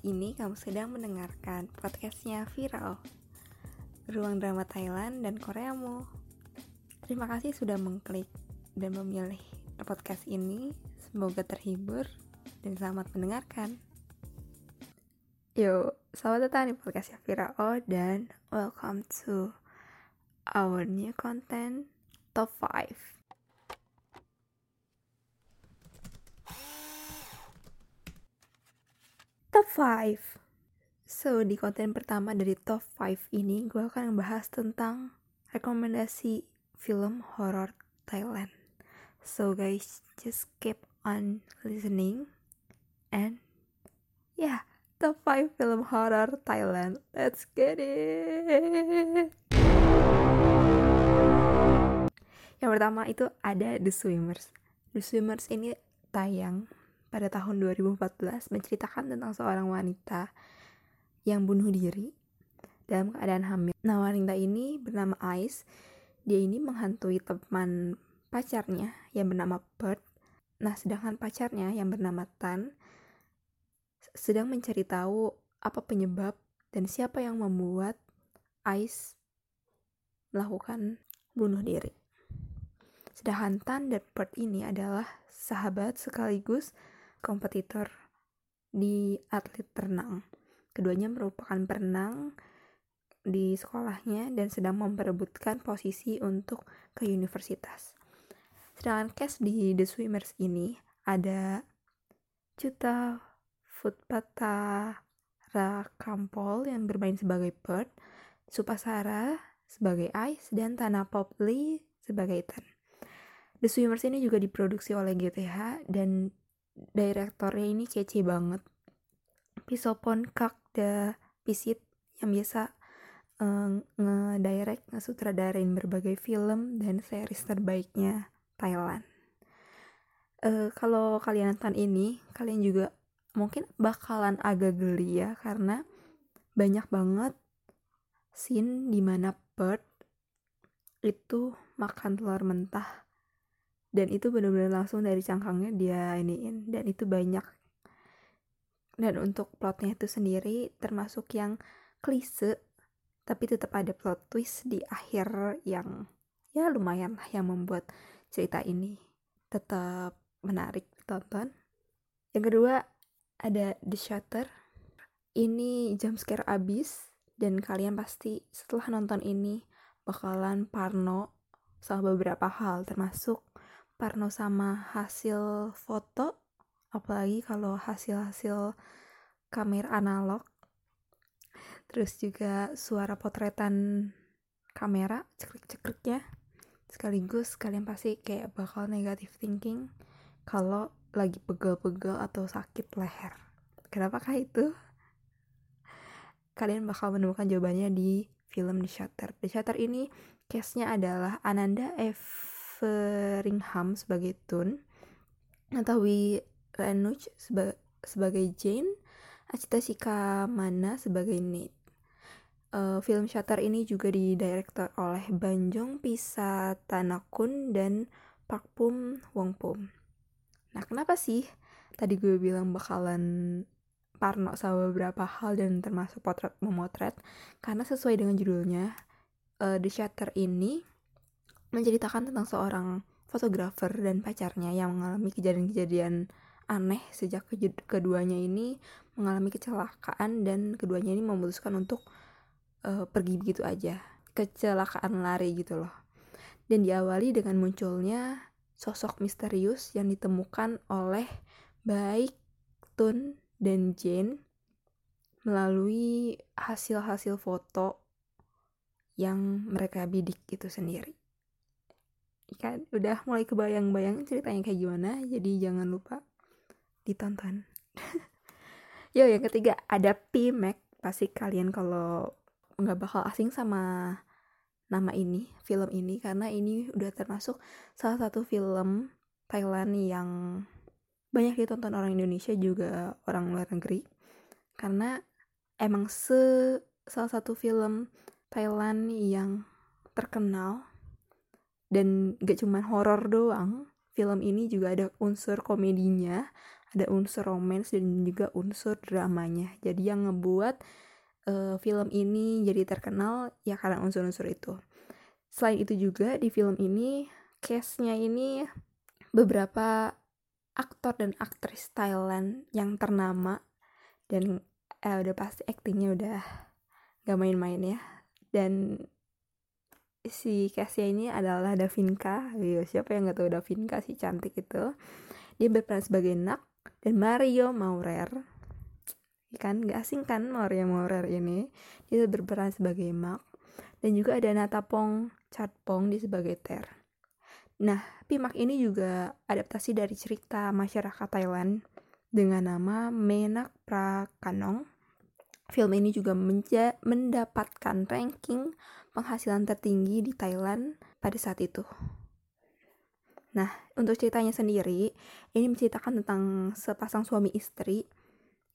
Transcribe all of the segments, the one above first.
ini kamu sedang mendengarkan podcastnya Viral Ruang Drama Thailand dan Koreamu. Terima kasih sudah mengklik dan memilih podcast ini. Semoga terhibur dan selamat mendengarkan. Yo, selamat datang di podcastnya Viral dan welcome to our new content Top 5 Top 5 So, di konten pertama dari top 5 ini, gue akan membahas tentang rekomendasi film horror Thailand. So guys, just keep on listening. And yeah, top 5 film horror Thailand. Let's get it! Yang pertama itu ada The Swimmers. The Swimmers ini tayang pada tahun 2014 menceritakan tentang seorang wanita yang bunuh diri dalam keadaan hamil. Nah, wanita ini bernama Ice. Dia ini menghantui teman pacarnya yang bernama Bert. Nah, sedangkan pacarnya yang bernama Tan sedang mencari tahu apa penyebab dan siapa yang membuat Ice melakukan bunuh diri. Sedangkan Tan dan Bert ini adalah sahabat sekaligus kompetitor di atlet renang. Keduanya merupakan perenang di sekolahnya dan sedang memperebutkan posisi untuk ke universitas. Sedangkan cast di The Swimmers ini ada Cuta Futpata Rakampol yang bermain sebagai Bird, Supasara sebagai Ice, dan Tana Popli sebagai Tan. The Swimmers ini juga diproduksi oleh GTH dan direktornya ini kece banget Pisopon Kak the Pisit yang biasa uh, nge-direct, nge-sutradarain berbagai film dan series terbaiknya Thailand. Uh, kalau kalian nonton ini, kalian juga mungkin bakalan agak geli ya karena banyak banget scene di mana Bird itu makan telur mentah dan itu benar-benar langsung dari cangkangnya dia iniin dan itu banyak. Dan untuk plotnya itu sendiri termasuk yang klise tapi tetap ada plot twist di akhir yang ya lumayan lah yang membuat cerita ini tetap menarik ditonton. Yang kedua ada The Shutter. Ini jump scare abis dan kalian pasti setelah nonton ini bakalan parno sama beberapa hal termasuk parno sama hasil foto apalagi kalau hasil-hasil kamera analog. Terus juga suara potretan kamera cekrek-cekriknya sekaligus kalian pasti kayak bakal negatif thinking kalau lagi pegel-pegel atau sakit leher. Kenapakah itu? Kalian bakal menemukan jawabannya di film The Shutter. The Shutter ini case-nya adalah Ananda F Feringham sebagai Tun, Natawi Renuch seba sebagai Jane, Acita Mana sebagai Nate. Uh, film Shutter ini juga didirektor oleh Banjong Pisa Tanakun dan Park Pum Wong Pum. Nah, kenapa sih tadi gue bilang bakalan parno sama beberapa hal dan termasuk potret memotret? Karena sesuai dengan judulnya, uh, The Shutter ini menceritakan tentang seorang fotografer dan pacarnya yang mengalami kejadian-kejadian aneh sejak keduanya ini mengalami kecelakaan dan keduanya ini memutuskan untuk uh, pergi begitu aja. Kecelakaan lari gitu loh. Dan diawali dengan munculnya sosok misterius yang ditemukan oleh baik Tun dan Jane melalui hasil-hasil foto yang mereka bidik itu sendiri kan udah mulai kebayang-bayang ceritanya kayak gimana jadi jangan lupa ditonton. Yo yang ketiga ada P-Mac. Pasti kalian kalau nggak bakal asing sama nama ini film ini karena ini udah termasuk salah satu film Thailand yang banyak ditonton orang Indonesia juga orang luar negeri. Karena emang se salah satu film Thailand yang terkenal dan gak cuma horor doang film ini juga ada unsur komedinya ada unsur romance dan juga unsur dramanya. Jadi yang ngebuat uh, film ini jadi terkenal ya karena unsur-unsur itu. Selain itu juga di film ini case-nya ini beberapa aktor dan aktris Thailand yang ternama. Dan eh, udah pasti aktingnya udah gak main-main ya. Dan si Cassia ini adalah Davinka Yo, siapa yang gak tahu Davinka si cantik itu? Dia berperan sebagai Nak dan Mario Maurer. Kan? Gak asing kan Mario Maurer ini? Dia berperan sebagai Mak. Dan juga ada Natapong Chatpong di sebagai Ter. Nah Pimak ini juga adaptasi dari cerita masyarakat Thailand dengan nama Menak Prakanong film ini juga mendapatkan ranking penghasilan tertinggi di Thailand pada saat itu. Nah, untuk ceritanya sendiri, ini menceritakan tentang sepasang suami istri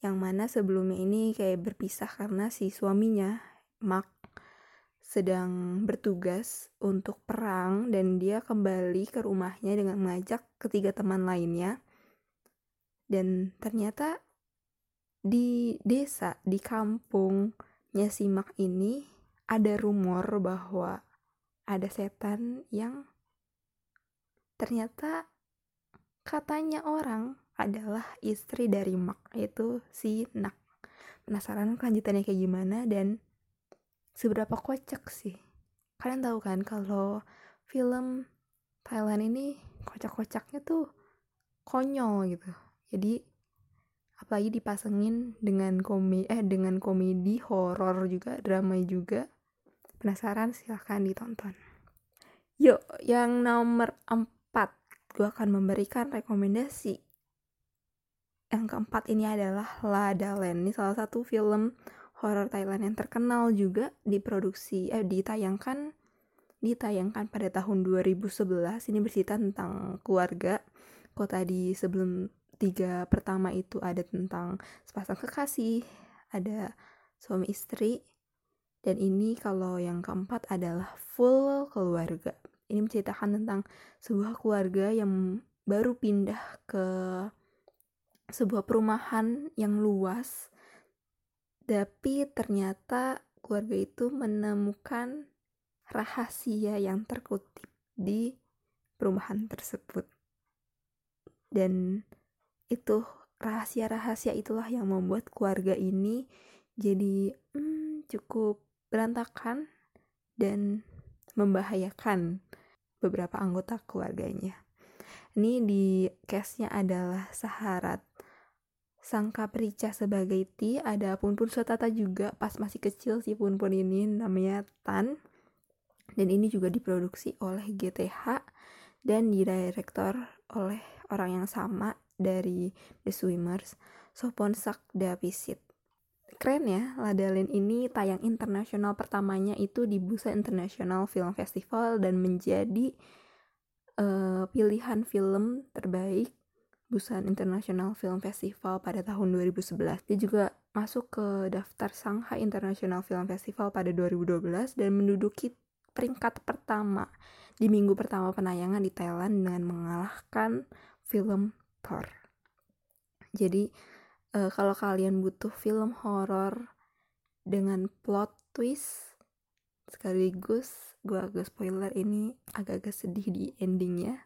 yang mana sebelumnya ini kayak berpisah karena si suaminya, Mark, sedang bertugas untuk perang dan dia kembali ke rumahnya dengan mengajak ketiga teman lainnya. Dan ternyata di desa, di kampungnya si Mark ini ada rumor bahwa ada setan yang ternyata katanya orang adalah istri dari Mak yaitu si Nak. Penasaran kelanjutannya kayak gimana dan seberapa kocak sih? Kalian tahu kan kalau film Thailand ini kocak-kocaknya tuh konyol gitu. Jadi apalagi dipasangin dengan komedi eh dengan komedi horor juga drama juga Penasaran? Silahkan ditonton. Yuk, yang nomor 4 gue akan memberikan rekomendasi. Yang keempat ini adalah La Dalen. Ini salah satu film horor Thailand yang terkenal juga diproduksi eh ditayangkan ditayangkan pada tahun 2011. Ini bercerita tentang keluarga. Kok tadi sebelum tiga pertama itu ada tentang sepasang kekasih, ada suami istri, dan ini kalau yang keempat adalah full keluarga. Ini menceritakan tentang sebuah keluarga yang baru pindah ke sebuah perumahan yang luas. Tapi ternyata keluarga itu menemukan rahasia yang terkutip di perumahan tersebut. Dan itu rahasia-rahasia itulah yang membuat keluarga ini jadi hmm, cukup berantakan dan membahayakan beberapa anggota keluarganya. Ini di case-nya adalah Saharat. Sangka Perica sebagai Ti, ada Pun Pun Sotata juga pas masih kecil si Pun Pun ini namanya Tan. Dan ini juga diproduksi oleh GTH dan didirektor oleh orang yang sama dari The Swimmers, Soponsak Davisit keren ya Ladalin ini tayang internasional pertamanya itu di Busan International Film Festival dan menjadi uh, pilihan film terbaik Busan International Film Festival pada tahun 2011. Dia juga masuk ke daftar Shanghai International Film Festival pada 2012 dan menduduki peringkat pertama di minggu pertama penayangan di Thailand dengan mengalahkan film Jadi uh, kalau kalian butuh film horor dengan plot twist sekaligus gue agak spoiler ini agak-agak sedih di endingnya.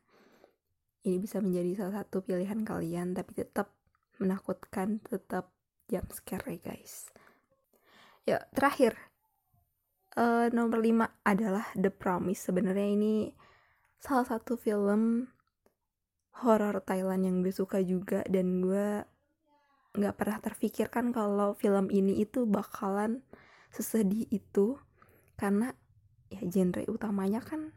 Ini bisa menjadi salah satu pilihan kalian tapi tetap menakutkan tetap jump scare ya guys. Ya terakhir. Uh, nomor 5 adalah The Promise. Sebenarnya ini salah satu film horor Thailand yang gue suka juga dan gue nggak pernah terfikirkan kalau film ini itu bakalan sesedih itu. Karena ya genre utamanya kan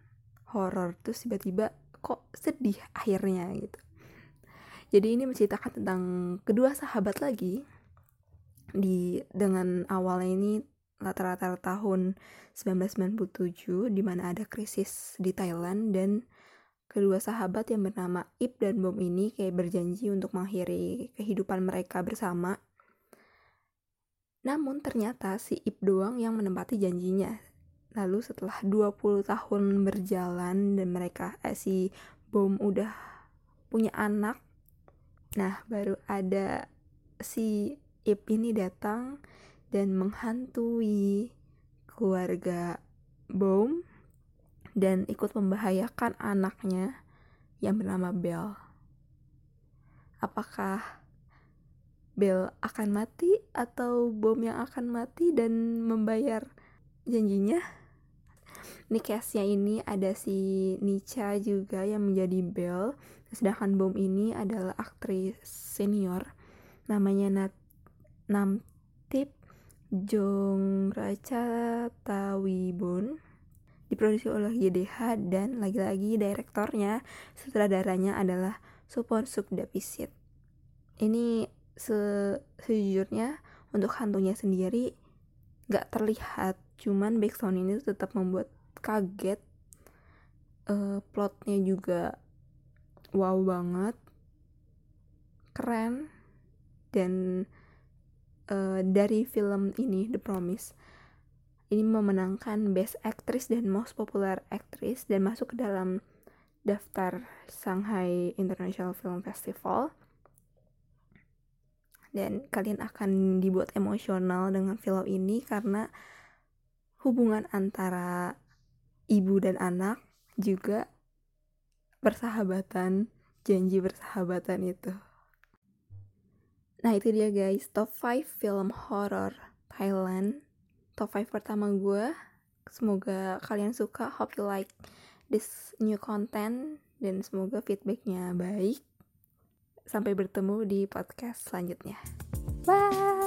horor terus tiba-tiba kok sedih akhirnya gitu. Jadi ini menceritakan tentang kedua sahabat lagi di dengan awalnya ini latar-latar tahun 1997 di mana ada krisis di Thailand dan Kedua sahabat yang bernama Ip dan Bom ini kayak berjanji untuk mengakhiri kehidupan mereka bersama. Namun ternyata si Ip doang yang menempati janjinya. Lalu setelah 20 tahun berjalan dan mereka eh, si Bom udah punya anak Nah, baru ada si Ip ini datang dan menghantui keluarga Boom dan ikut membahayakan anaknya yang bernama Bell. Apakah Bell akan mati atau Bom yang akan mati dan membayar janjinya? Ini case-nya ini ada si Nicha juga yang menjadi Bell sedangkan Bom ini adalah aktris senior namanya Nat Namtip Jong Racha Tawibun diproduksi oleh YDH dan lagi-lagi direktornya sutradaranya adalah Supon Sukdapisit ini se sejujurnya untuk hantunya sendiri nggak terlihat cuman backsound ini tetap membuat kaget. Uh, plotnya juga wow banget keren dan uh, dari film ini The Promise ini memenangkan Best Actress dan Most Popular Actress dan masuk ke dalam daftar Shanghai International Film Festival dan kalian akan dibuat emosional dengan film ini karena hubungan antara ibu dan anak juga persahabatan, janji persahabatan itu. Nah itu dia guys, top 5 film horror Thailand. Top 5 pertama gue. Semoga kalian suka, hope you like this new content. Dan semoga feedbacknya baik. Sampai bertemu di podcast selanjutnya. Bye!